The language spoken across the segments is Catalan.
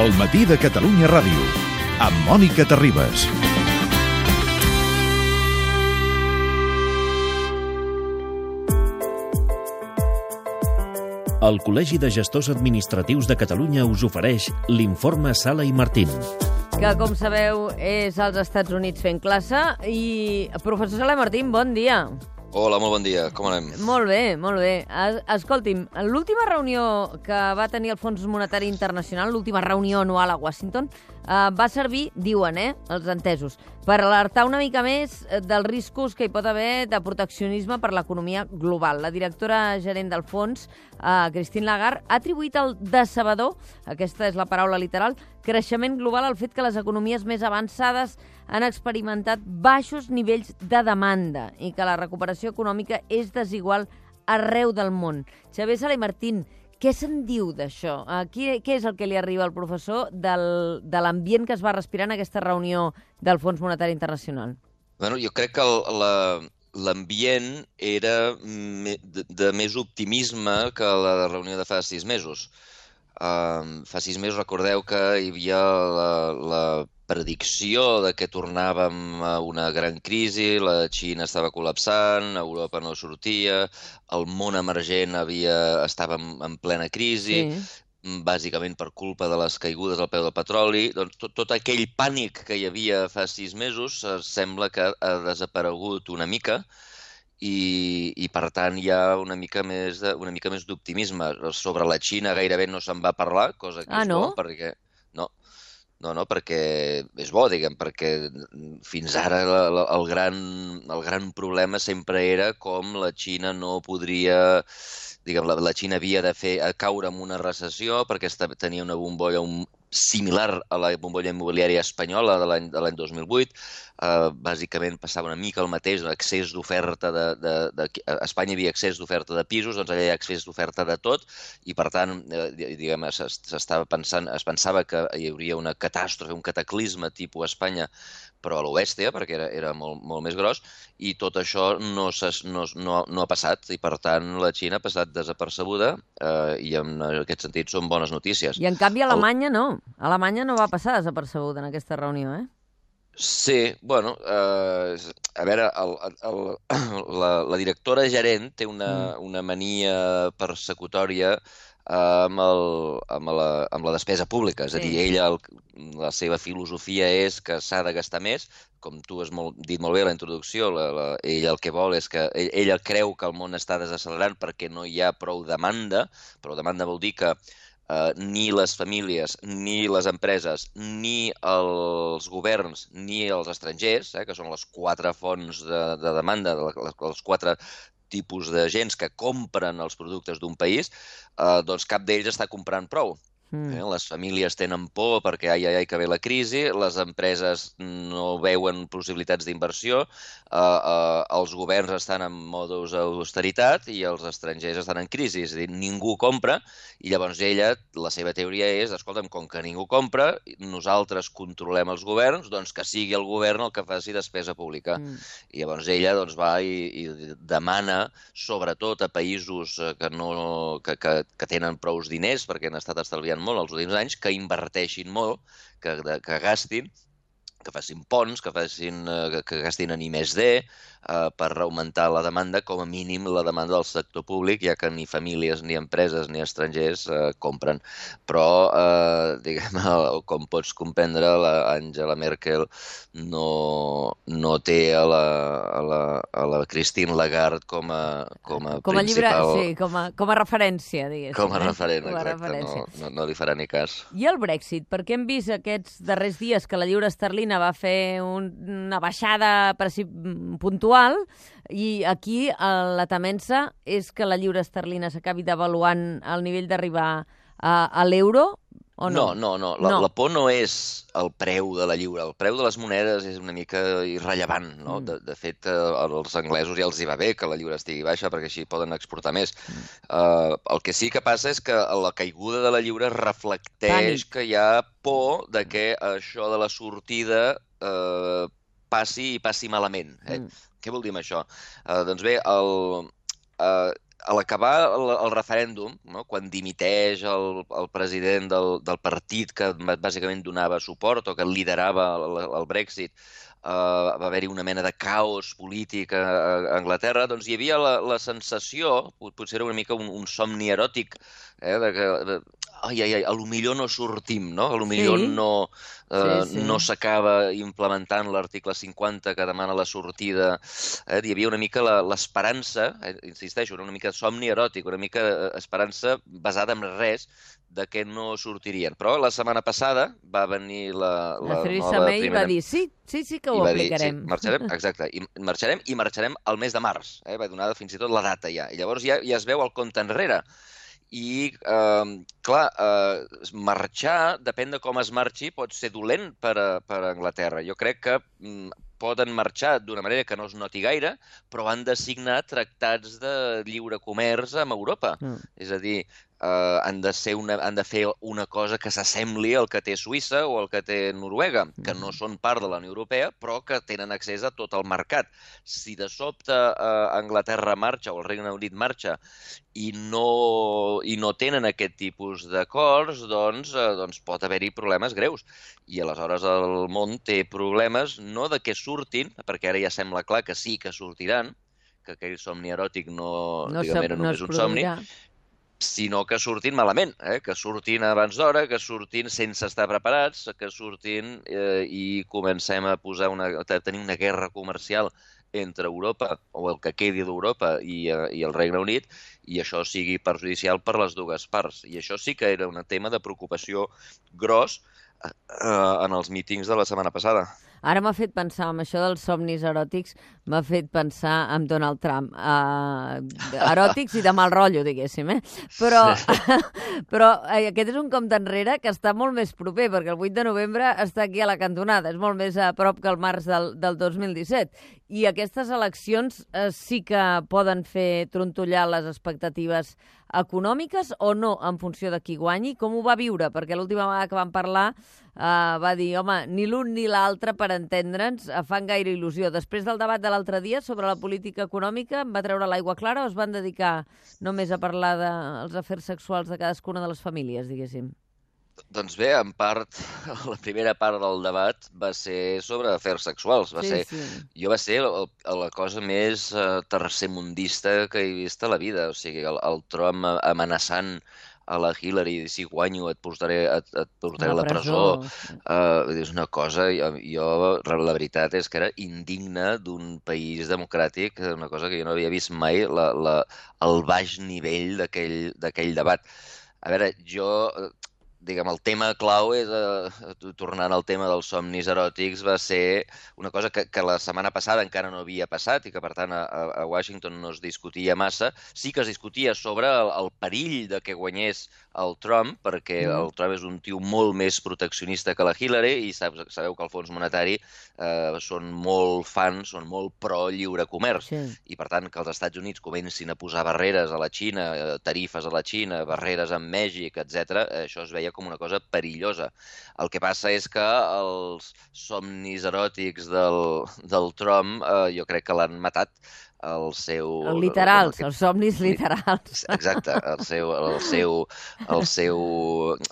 El matí de Catalunya Ràdio, amb Mònica Terribas. El Col·legi de Gestors Administratius de Catalunya us ofereix l'informe Sala i Martín. Que, com sabeu, és als Estats Units fent classe. I, professor Sala i Martín, bon dia. Hola, molt bon dia. Com anem? Molt bé, molt bé. Es- Escolti'm, l'última reunió que va tenir el Fons Monetari Internacional, l'última reunió anual a Washington, eh, va servir, diuen, eh, els entesos, per alertar una mica més eh, dels riscos que hi pot haver de proteccionisme per l'economia global. La directora gerent del fons, eh, Christine Lagarde, ha atribuït el decebedor, aquesta és la paraula literal, creixement global al fet que les economies més avançades han experimentat baixos nivells de demanda i que la recuperació econòmica és desigual arreu del món. Xavier Sala i Martín, què se'n diu d'això? Uh, què, què és el que li arriba al professor del, de l'ambient que es va respirar en aquesta reunió del Fons Monetari Internacional? Bueno, jo crec que el, la, l'ambient era de, de més optimisme que la reunió de fa sis mesos. Um, fa sis mesos recordeu que hi havia la, la predicció de que tornàvem a una gran crisi, la Xina estava col·lapsant, Europa no sortia, el món emergent havia, estava en, en plena crisi, bàsicament per culpa de les caigudes del preu del petroli, doncs tot, tot aquell pànic que hi havia fa sis mesos eh, sembla que ha desaparegut una mica i, i per tant hi ha una mica més de, una mica més d'optimisme. Sobre la Xina gairebé no se'n va parlar, cosa que Ah, és no? bo, perquè no, no, no, perquè és bo, diguem, perquè fins ara la, la, el, gran, el gran problema sempre era com la Xina no podria diguem, la, la Xina havia de fer a caure en una recessió perquè esta, tenia una bombolla un, similar a la bombolla immobiliària espanyola de l'any de l'any 2008. Uh, bàsicament passava una mica el mateix, excés d'oferta de, de, de... A Espanya hi havia excés d'oferta de pisos, doncs allà hi ha excés d'oferta de tot, i per tant, eh, diguem, s'estava pensant, es pensava que hi hauria una catàstrofe, un cataclisme tipus Espanya, però a l'oest, perquè era, era molt, molt més gros, i tot això no, no, no, no ha passat, i per tant la Xina ha passat desapercebuda, eh, i en aquest sentit són bones notícies. I en canvi Alemanya no. Alemanya no va passar desapercebuda en aquesta reunió, eh? Sí, bueno, eh, a veure, el, el, la, la directora gerent té una, una mania persecutòria amb, el, amb, la, amb la despesa pública. És a dir, ella, el, la seva filosofia és que s'ha de gastar més, com tu has molt, dit molt bé a la introducció, la, la, ella el que vol és que ell- ella creu que el món està desaccelerant perquè no hi ha prou demanda, però demanda vol dir que eh, ni les famílies, ni les empreses, ni els governs, ni els estrangers, eh, que són les quatre fonts de, de demanda, de les, quatre tipus de gens que compren els productes d'un país, eh, doncs cap d'ells està comprant prou. Mm. Eh? Les famílies tenen por perquè ai, ai, ai, que ve la crisi, les empreses no veuen possibilitats d'inversió, eh, eh, els governs estan en modus austeritat i els estrangers estan en crisi, és a dir, ningú compra i llavors ella, la seva teoria és, escolta'm, com que ningú compra, nosaltres controlem els governs, doncs que sigui el govern el que faci despesa pública. Mm. I llavors ella doncs, va i, i demana, sobretot a països eh, que, no, que, que, que tenen prous diners, perquè han estat estalviant molt els últims anys, que inverteixin molt, que, que gastin, que facin ponts, que, facin, eh, que, gastin en I+D eh, per augmentar la demanda, com a mínim la demanda del sector públic, ja que ni famílies, ni empreses, ni estrangers eh, compren. Però, eh, diguem, com pots comprendre, la Angela Merkel no, no té a la, a la, a la Christine Lagarde com a, com a Com a llibre, principal... sí, com a, com a referència, diguéssim. Com a eh? referent, a exacte. referència. No, no, no li farà ni cas. I el Brexit? Perquè hem vist aquests darrers dies que la lliura esterlina va fer un, una baixada preci- puntual i aquí eh, la temença és que la lliura esterlina s'acabi devaluant al nivell d'arribar a, a l'euro o no? No, no, no. La, No. la por no és el preu de la lliura. El preu de les monedes és una mica irrellevant, no? Mm. De, de fet, eh, als anglesos ja els hi va bé que la lliura estigui baixa perquè així poden exportar més. Mm. Uh, el que sí que passa és que la caiguda de la lliura reflecteix Pànic. que hi ha por de que això de la sortida uh, passi i passi malament. Eh? Mm. Què vol dir amb això? Uh, doncs bé, el, uh, a l'acabar el, el referèndum, no? quan dimiteix el, el president del, del partit que bàsicament donava suport o que liderava el, el Brexit, uh, va haver-hi una mena de caos polític a, a Anglaterra, doncs hi havia la, la sensació, potser era una mica un, un somni eròtic, eh, de que de, ai, ai, ai, a lo millor no sortim, no? A lo millor Sí. no, eh, Sí, sí. no s'acaba implementant l'article 50 que demana la sortida. Eh? Hi havia una mica la- l'esperança, eh, insisteixo, una mica somni eròtic, una mica eh, esperança basada en res de que no sortirien. Però la setmana passada va venir la, La la Theresa May primera... va dir, sí, sí, sí que I ho dir, aplicarem. sí, marxarem, exacte, i marxarem i marxarem al mes de març, eh? va donar fins i tot la data ja. I llavors ja, ja es veu el compte enrere. I, eh, clar, eh, marxar, depèn de com es marxi, pot ser dolent per a, per a Anglaterra. Jo crec que mm, poden marxar d'una manera que no es noti gaire, però han de signar tractats de lliure comerç amb Europa. Mm. És a dir, eh, han, de ser una, han de fer una cosa que s'assembli al que té Suïssa o al que té Noruega, que no són part de la Unió Europea, però que tenen accés a tot el mercat. Si de sobte eh, Anglaterra marxa o el Regne Unit marxa i no, i no tenen aquest tipus d'acords, doncs, eh, doncs pot haver-hi problemes greus. I aleshores el món té problemes no de que surtin, perquè ara ja sembla clar que sí que sortiran, que aquell somni eròtic no, No, diguem, era no només es un somni. Sinó que surtin malament, eh? que surtin abans d'hora, que surtin sense estar preparats, que surtin eh, i comencem a posar una, a tenir una guerra comercial entre Europa, o el que quedi d'Europa i, eh, i el Regne Unit, i això sigui perjudicial per les dues parts. I això sí que era un tema de preocupació gros eh, eh, en els mítings de la setmana passada. Ara m'ha fet pensar, amb això dels somnis eròtics, m'ha fet pensar en Donald Trump. Uh, eròtics i de mal rotllo, diguéssim, eh? Però, però eh, aquest és un compte enrere que està molt més proper, perquè el 8 de novembre està aquí a la cantonada, és molt més a prop que el març del, del 2017. I aquestes eleccions eh, sí que poden fer trontollar les expectatives econòmiques o no, en funció de qui guanyi? Com ho va viure? Perquè l'última vegada que vam parlar eh, va dir, home, ni l'un ni l'altre, per entendre'ns, eh, fan gaire il·lusió. Després del debat de l'altre dia sobre la política econòmica, em va treure l'aigua clara o es van dedicar només a parlar dels afers sexuals de cadascuna de les famílies, diguéssim? Doncs bé, en part, la primera part del debat va ser sobre afers sexuals. Va sí, ser sí. Jo va ser el, la cosa més uh, tercermundista que he vist a la vida. O sigui, el, el Trump amenaçant a la Hillary, si guanyo et portaré, et, et portaré a la presó. Uh, és una cosa, jo, jo, la veritat és que era indigne d'un país democràtic, una cosa que jo no havia vist mai, la, la, el baix nivell d'aquell debat. A veure, jo diguem, el tema clau és, eh, tornant al tema dels somnis eròtics, va ser una cosa que, que la setmana passada encara no havia passat i que, per tant, a, a Washington no es discutia massa. Sí que es discutia sobre el, el perill de que guanyés el Trump, perquè mm. el Trump és un tio molt més proteccionista que la Hillary i sab, sabeu que el Fons Monetari eh, són molt fans, són molt pro-lliure comerç. Sí. I, per tant, que els Estats Units comencin a posar barreres a la Xina, eh, tarifes a la Xina, barreres amb Mèxic, etc. això es veia com una cosa perillosa. El que passa és que els somnis eròtics del, del Trump eh, jo crec que l'han matat el seu... El literals, el, els somnis literals. Exacte, el seu, el seu, el seu,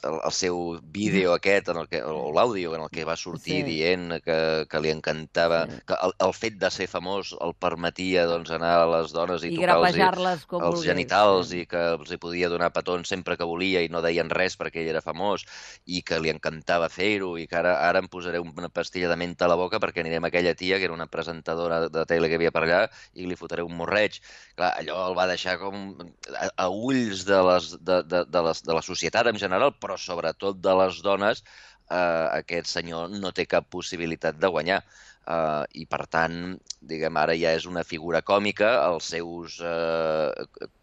el, el seu vídeo aquest, en el que, o l'àudio en el que va sortir sí. dient que, que li encantava, sí. que el, el fet de ser famós el permetia doncs, anar a les dones i, I com els volgués, genitals sí. i que els hi podia donar petons sempre que volia i no deien res perquè ell era famós i que li encantava fer-ho i que ara, ara em posaré una pastilla de menta a la boca perquè anirem a aquella tia que era una presentadora de tele que havia per allà i li fotré un morreig. Clar, allò el va deixar com a, a ulls de, les, de, de, de, les, de la societat en general, però sobretot de les dones, eh, aquest senyor no té cap possibilitat de guanyar. Uh, I, per tant, diguem, ara ja és una figura còmica, els seus uh,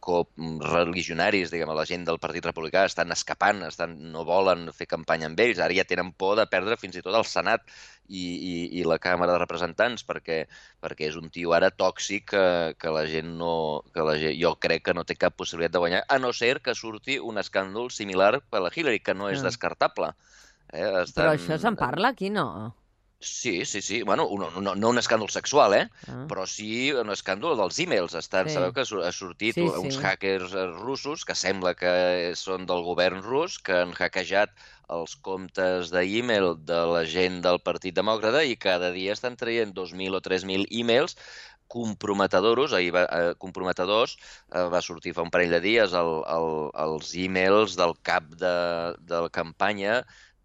co-religionaris, diguem, la gent del Partit Republicà estan escapant, estan, no volen fer campanya amb ells, ara ja tenen por de perdre fins i tot el Senat i, i, i la Càmera de Representants, perquè, perquè és un tio ara tòxic que, que la gent no... Que la gent, jo crec que no té cap possibilitat de guanyar, a no ser que surti un escàndol similar per a la Hillary, que no és Ah. descartable. Eh? Però això se'n parla aquí, no? Sí, sí, sí. Bueno, no, no, no un escàndol sexual, eh? Ah. Però sí un escàndol dels e-mails. Estan, Sí. Sabeu que ha sortit Sí, uns sí. hackers eh, russos que sembla que són del govern rus, que han hackejat els comptes d'e-mail de la gent del Partit Demòcrata i cada dia estan traient 2.000 o 3.000 e-mails comprometedors, ahir va, eh, comprometedors, eh, va sortir fa un parell de dies el, el, els e-mails del cap de, de la campanya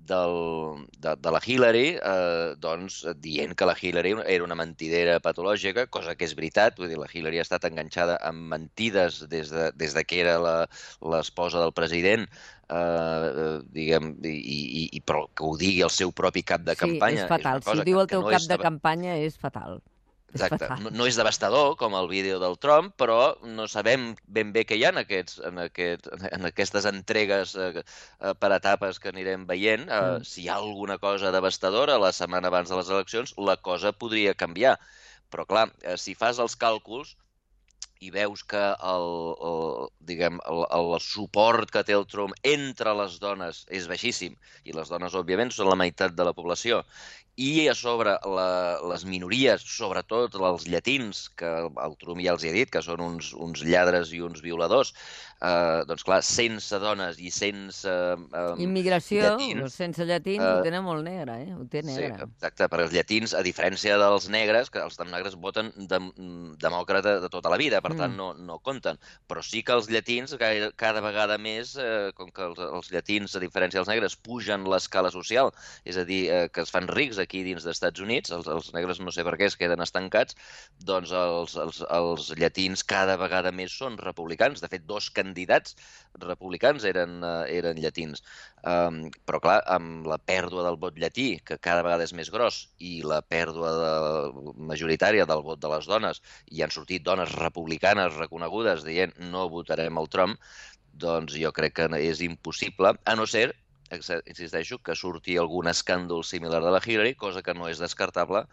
del, de, de la Hillary, eh, doncs, dient que la Hillary era una mentidera patològica, cosa que és veritat, vull dir, la Hillary ha estat enganxada amb mentides des de, des de que era la- l'esposa del president, eh, eh, diguem, i, i, i, però que ho digui el seu propi cap de campanya... Sí, és fatal. una Si ho diu el teu no cap és de campanya, és fatal. Exacte. No, no és devastador, com el vídeo del Trump, però no sabem ben bé què hi ha en, aquests, en, aquest, en aquestes entregues eh, eh, per etapes que anirem veient. Eh, Mm. Si hi ha alguna cosa devastadora la setmana abans de les eleccions, la cosa podria canviar. Però, clar, eh, si fas els càlculs i veus que el, el, diguem, el, el suport que té el Trump entre les dones és baixíssim, i les dones, òbviament, són la meitat de la població, i a sobre la, les minories, sobretot els llatins, que el, el Trump ja els hi ha dit que són uns, uns lladres i uns violadors, eh, doncs clar, sense dones i sense... Eh, Immigració, llatins, sense llatins, eh, ho tenen molt negre, eh? Ho té Sí, negre. exacte, perquè els llatins, a diferència dels negres, que els negres voten de, demòcrata de tota la vida, per Mm. tant no, no compten, però sí que els llatins gaire, cada vegada més, eh, com que els, els llatins, a diferència dels negres, pugen l'escala social, és a dir, eh, que es fan rics aquí dins dels Estats Units, els, els negres no sé per què es queden estancats, doncs els, els, els llatins cada vegada més són republicans. De fet, dos candidats republicans eren, eh, eren llatins. Um, però, clar, amb la pèrdua del vot llatí, que cada vegada és més gros, i la pèrdua de, majoritària del vot de les dones, i han sortit dones republicanes reconegudes dient no votarem el Trump, doncs jo crec que és impossible, a no ser insisteixo, que surti algun escàndol similar de la Hillary, cosa que no és descartable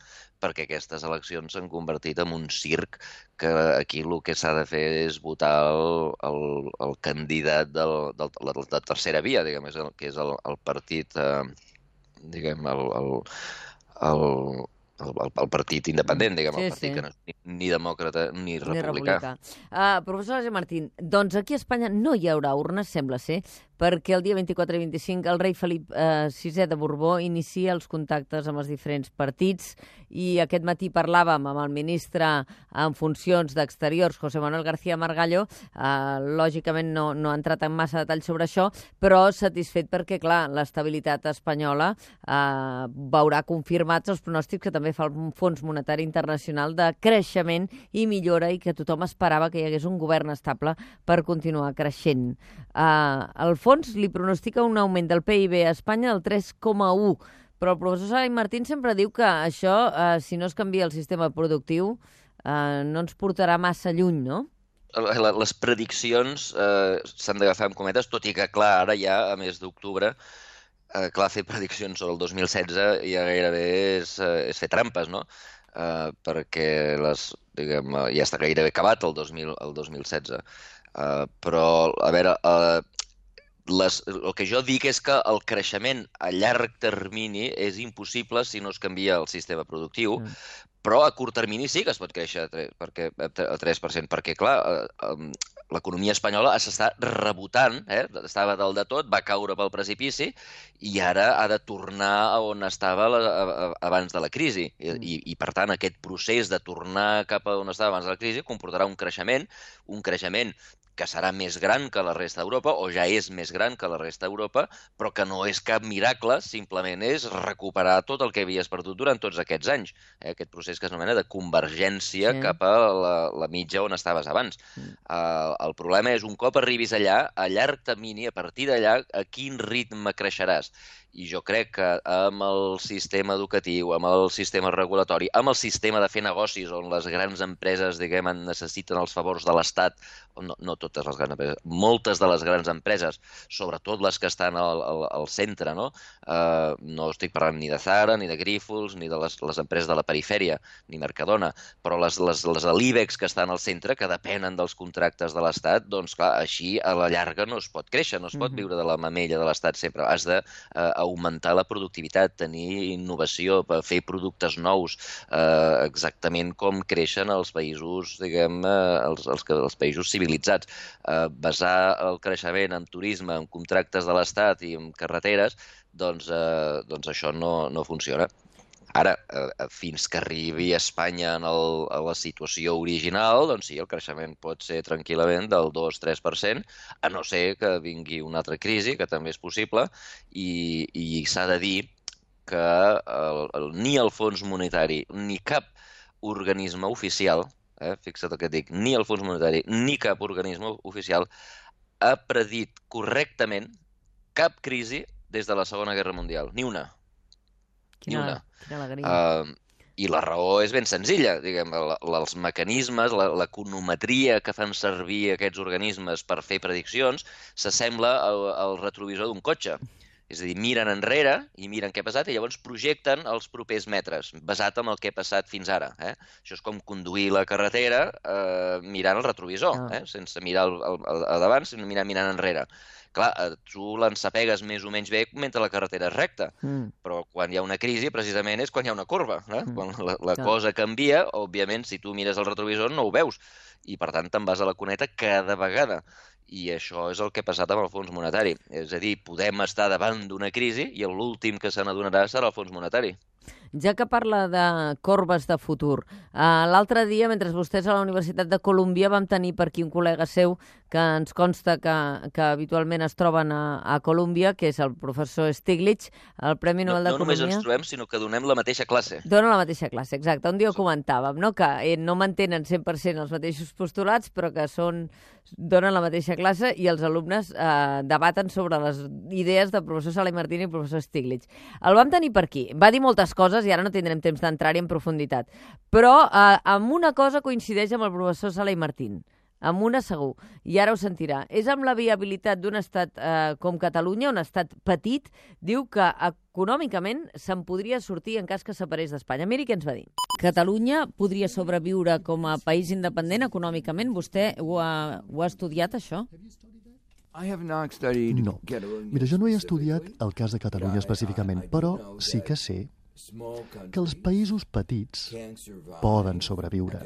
perquè aquestes eleccions s'han convertit en un circ que aquí el que s'ha de fer és votar el, el, el candidat del, del, de la, tercera via, diguem, és el, que és el, el partit, eh, diguem, el, el, el, el, el, el partit independent, diguem, Sí, el partit sí. que no és ni, ni demòcrata ni Ni republicà. republicà. Uh, professor José Martín, doncs aquí a Espanya no hi haurà urnes, sembla ser, perquè el dia 24 i 25 el rei Felip eh, VI de Borbó inicia els contactes amb els diferents partits i aquest matí parlàvem amb el ministre en funcions d'Exteriors, José Manuel García Margallo, eh, lògicament no, no ha entrat en massa detall sobre això, però satisfet perquè, clar, l'estabilitat espanyola eh, veurà confirmats els pronòstics que també fa el Fons Monetari Internacional de creixement i millora i que tothom esperava que hi hagués un govern estable per continuar creixent. Uh, el fons li pronostica un augment del PIB a Espanya del 3,1, però el professor Salai Martín sempre diu que això, uh, si no es canvia el sistema productiu, uh, no ens portarà massa lluny, no? les prediccions eh, s'han d'agafar amb cometes, tot i que, clar, ara ja, a mes d'octubre, eh, clar, fer prediccions sobre el 2016 ja gairebé és, eh, és fer trampes, no? Eh, perquè les, diguem, eh, ja està gairebé acabat el, 2000, el 2016. Eh, però, a veure, eh, les, el que jo dic és que el creixement a llarg termini és impossible si no es canvia el sistema productiu, Mm. però a curt termini sí que es pot créixer a tre- perquè, a tre- a 3%, perquè, clar, eh, l'economia espanyola s'està rebotant, eh? estava dalt de tot, va caure pel precipici i ara ha de tornar a on estava la, a, a, abans de la crisi. I, Mm. i, I, per tant, aquest procés de tornar cap a on estava abans de la crisi comportarà un creixement, un creixement que serà més gran que la resta d'Europa, o ja és més gran que la resta d'Europa, però que no és cap miracle, simplement és recuperar tot el que havies perdut durant tots aquests anys. Eh? Aquest procés que s'anomena de convergència Sí. cap a la, la mitja on estaves abans. Mm. Uh, el problema és, un cop arribis allà, a llarg termini, a partir d'allà, a quin ritme creixeràs? I jo crec que amb el sistema educatiu, amb el sistema regulatori, amb el sistema de fer negocis on les grans empreses, diguem, en necessiten els favors de l'Estat no, no totes les grans empreses, moltes de les grans empreses, sobretot les que estan al, al, al centre, no? Uh, no estic parlant ni de Zara, ni de Grifols, ni de les, les empreses de la perifèria, ni Mercadona, però les, les, les de l'IBEX que estan al centre, que depenen dels contractes de l'Estat, doncs clar, així a la llarga no es pot créixer, no es pot viure de la mamella de l'Estat sempre. Has d'augmentar uh, la productivitat, tenir innovació, per fer productes nous, uh, exactament com creixen els països, diguem, uh, els, els, els països civilitzats. Uh, basar el creixement en turisme, en contractes de l'Estat i en carreteres, doncs, uh, doncs això no, no funciona. Ara, eh, fins que arribi a Espanya en el, a la situació original, doncs sí, el creixement pot ser tranquil·lament del 2-3%, a no ser que vingui una altra crisi, que també és possible, i, i s'ha de dir que el, el, ni el Fons Monetari ni cap organisme oficial, eh, fixa't el que dic, ni el Fons Monetari ni cap organisme oficial ha predit correctament cap crisi des de la Segona Guerra Mundial, ni una. Quina, ni una. quina alegria. Uh, I la raó és ben senzilla, diguem, els mecanismes, l'econometria que fan servir aquests organismes per fer prediccions s'assembla al, al retrovisor d'un cotxe. És a dir, miren enrere i miren què ha passat i llavors projecten els propers metres, basat en el que ha passat fins ara. Eh? Això és com conduir la carretera eh, mirant el retrovisor, Ah. eh? sense mirar el, el, el, a davant, sinó mirar mirant enrere. Clar, eh, tu l'ensapegues més o menys bé mentre la carretera és recta, Mm. però quan hi ha una crisi, precisament, és quan hi ha una corba. Eh? Mm. Quan la, la Clar. cosa canvia, òbviament, si tu mires el retrovisor no ho veus, i per tant te'n vas a la cuneta cada vegada. I això és el que ha passat amb el Fons Monetari. És a dir, podem estar davant d'una crisi i l'últim que se n'adonarà serà el Fons Monetari. Ja que parla de corbes de futur, uh, l'altre dia, mentre vostès a la Universitat de Colúmbia vam tenir per aquí un col·lega seu que ens consta que, que habitualment es troben a, a Colúmbia, que és el professor Stiglitz, el Premi No, Nobel no només d'Economia. ens trobem, sinó que donem la mateixa classe. Dona la mateixa classe, exacte. Un dia ho comentàvem, no? que eh, no mantenen 100% els mateixos postulats, però que són donen la mateixa classe i els alumnes eh, debaten sobre les idees del professor Sala i Martín i el professor Stiglitz. El vam tenir per aquí. Va dir moltes coses i ara no tindrem temps d'entrar-hi en profunditat. Però eh, amb una cosa coincideix amb el professor Sala i Martín amb una segur, i ara ho sentirà. És amb la viabilitat d'un estat eh, com Catalunya, un estat petit, diu que econòmicament se'n podria sortir en cas que separés d'Espanya. Miri què ens va dir. Catalunya podria sobreviure com a país independent econòmicament? Vostè ho ha, ho ha estudiat, això? No. Mira, jo no he estudiat el cas de Catalunya específicament, però sí que sé que els països petits poden sobreviure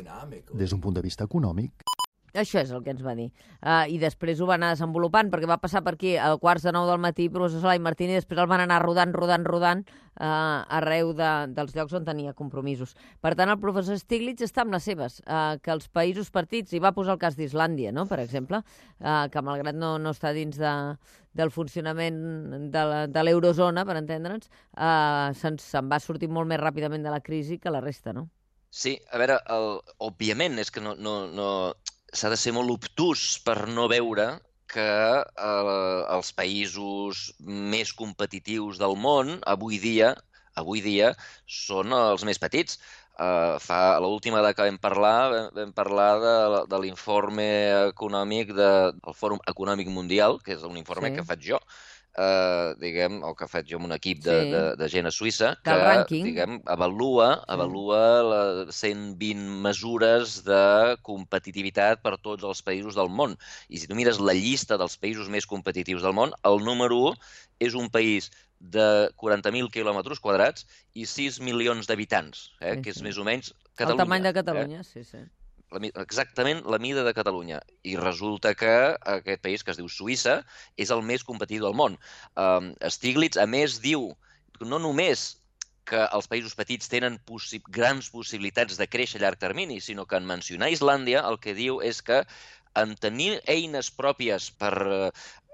des d'un punt de vista econòmic. Això és el que ens va dir. Uh, I després ho va anar desenvolupant, perquè va passar per aquí a quarts de nou del matí, professor Solà i Martín, i després el van anar rodant, rodant, rodant uh, arreu de, dels llocs on tenia compromisos. Per tant, el professor Stiglitz està amb les seves, uh, que els països partits, i va posar el cas d'Islàndia, no?, per exemple, uh, que malgrat no, no està dins de, del funcionament de l'eurozona, per entendre'ns, uh, se'n se va sortir molt més ràpidament de la crisi que la resta, no? Sí, a veure, el, òbviament és que no, no, no, s'ha de ser molt obtús per no veure que eh, els països més competitius del món avui dia avui dia són els més petits. Uh, fa l'última de que vam parlar, vam, vam parlar de, de l'informe econòmic de, del Fòrum Econòmic Mundial, que és un informe Sí. que faig jo, uh, diguem, o que faig jo amb un equip de, Sí. de, de gent a Suïssa, que diguem, avalua, avalua les 120 mesures de competitivitat per tots els països del món. I si tu mires la llista dels països més competitius del món, el número 1 és un país de 40.000 quilòmetres quadrats i 6 milions d'habitants, eh, Sí, que és sí. més o menys Catalunya. el tamany de Eh? Catalunya, sí, sí. La, exactament la mida de Catalunya. I resulta que aquest país, que es diu Suïssa, és el més competitiu del món. Um, Stiglitz, a més, diu que no només que els països petits tenen possi grans possibilitats de créixer a llarg termini, sinó que en mencionar Islàndia el que diu és que en tenir eines pròpies per eh,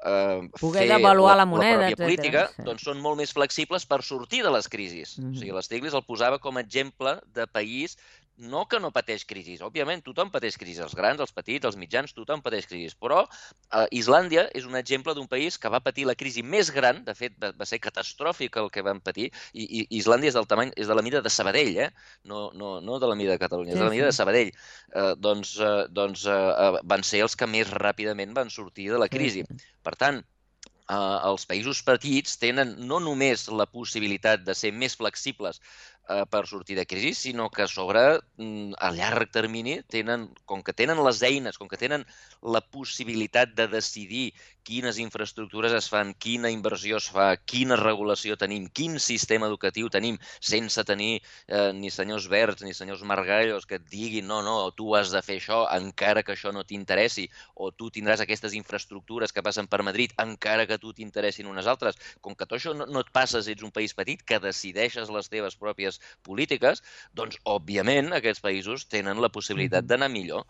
eh, Poder fer devaluar la la moneda, pròpia etcètera, política, sí. doncs són molt més flexibles per sortir de les crisis. Mhm. O sigui, l'Stiglitz el posava com a exemple de país no que no pateix crisis. Òbviament, tothom pateix crisis, els grans, els petits, els mitjans, tothom pateix crisis. Però eh, Islàndia és un exemple d'un país que va patir la crisi més gran, de fet, va, va ser catastròfic el que van patir, i, i Islàndia és del tamany, és de la mida de Sabadell, eh? no, no, no de la mida de Catalunya, sí, és de la mida sí. de Sabadell. Eh, doncs eh, doncs eh, van ser els que més ràpidament van sortir de la crisi. Per tant, eh, els països petits tenen no només la possibilitat de ser més flexibles eh, per sortir de crisi, sinó que a sobre, mm, a llarg termini, tenen, com que tenen les eines, com que tenen la possibilitat de decidir quines infraestructures es fan, quina inversió es fa, quina regulació tenim, quin sistema educatiu tenim, sense tenir eh, ni senyors verds ni senyors margallos que et diguin no, no, tu has de fer això encara que això no t'interessi, o tu tindràs aquestes infraestructures que passen per Madrid encara que tu t'interessin unes altres. Com que tot això no, no et passes, ets un país petit que decideixes les teves pròpies polítiques, doncs, òbviament, aquests països tenen la possibilitat d'anar millor.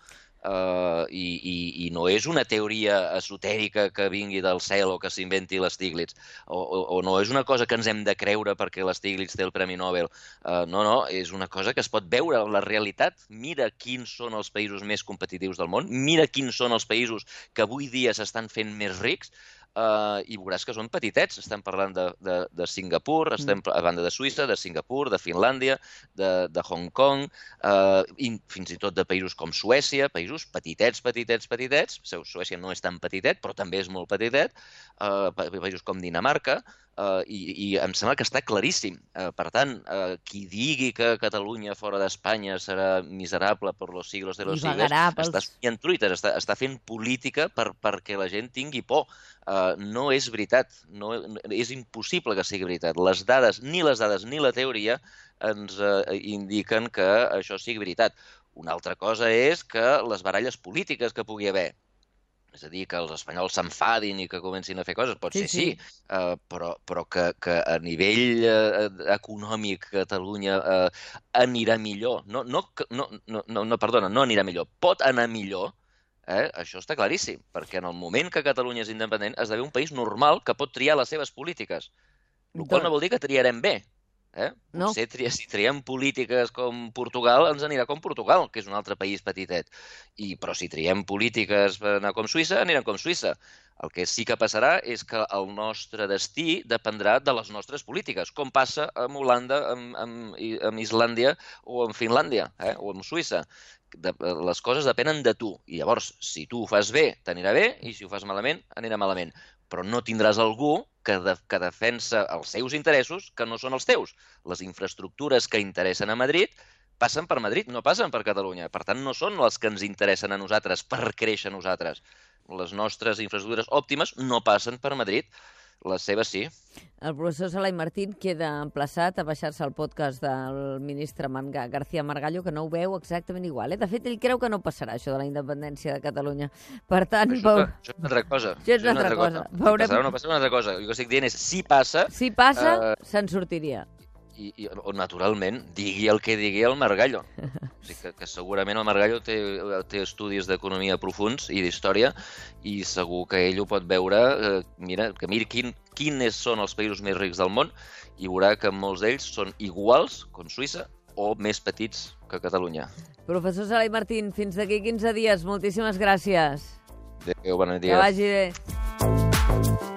Uh, i, i, i no és una teoria esotèrica que vingui del cel o que s'inventi l'Stiglitz, o, o, o no és una cosa que ens hem de creure perquè l'Stiglitz té el Premi Nobel. Uh, no, no, és una cosa que es pot veure en la realitat. Mira quins són els països més competitius del món, mira quins són els països que avui dia s'estan fent més rics, eh, i veuràs que són petitets. Estem parlant de, de, de Singapur, mm. estem a banda de Suïssa, de Singapur, de Finlàndia, de, de Hong Kong, eh, i fins i tot de països com Suècia, països petitets, petitets, petitets. Suècia no és tan petitet, però també és molt petitet. Eh, països com Dinamarca, eh, i, i em sembla que està claríssim. Eh, per tant, eh, qui digui que Catalunya fora d'Espanya serà miserable per los siglos de los siglos, pels... està fent truites, està, està fent política per, perquè la gent tingui por. Eh, no és veritat, no, és impossible que sigui veritat. Les dades, ni les dades ni la teoria ens eh, indiquen que això sigui veritat. Una altra cosa és que les baralles polítiques que pugui haver, és a dir, que els espanyols s'enfadin i que comencin a fer coses, pot sí, ser sí, sí. Uh, però, però que, que a nivell uh, econòmic Catalunya uh, anirà millor. No, no, no, no, no, perdona, no anirà millor, pot anar millor, eh? això està claríssim, perquè en el moment que Catalunya és independent esdevé un país normal que pot triar les seves polítiques, el qual no vol dir que triarem bé, Eh? No. Potser tria, si triem polítiques com Portugal, ens anirà com Portugal, que és un altre país petitet. I, però si triem polítiques per anar com Suïssa, anirem com Suïssa. El que sí que passarà és que el nostre destí dependrà de les nostres polítiques, com passa amb Holanda, amb, amb, amb Islàndia o amb Finlàndia, eh? o amb Suïssa. De, les coses depenen de tu. I llavors, si tu ho fas bé, t'anirà bé, i si ho fas malament, anirà malament. Però no tindràs algú que, de, que defensa els seus interessos que no són els teus. Les infraestructures que interessen a Madrid passen per Madrid, no passen per Catalunya. Per tant, no són les que ens interessen a nosaltres per créixer a nosaltres. Les nostres infraestructures òptimes no passen per Madrid. Les seves sí. El professor Salai Martín queda emplaçat a baixar-se al podcast del ministre Manga, García Margallo, que no ho veu exactament igual. Eh? De fet, ell creu que no passarà això de la independència de Catalunya. Per tant... Això, veu... això és una altra cosa. Això és una altra, cosa. cosa. Veurem... Passarà o no passarà una altra cosa. El que estic dient és, si passa... Si passa, uh... se'n sortiria i, i o naturalment, digui el que digui el Margallo. O sigui que, que segurament el Margallo té, té estudis d'economia profuns i d'història i segur que ell ho pot veure, eh, mira, que miri quin, quins són els països més rics del món i veurà que molts d'ells són iguals, com Suïssa, o més petits que Catalunya. Professor Salai Martín, fins d'aquí 15 dies. Moltíssimes gràcies. Adéu, bona nit. Que vagi bé.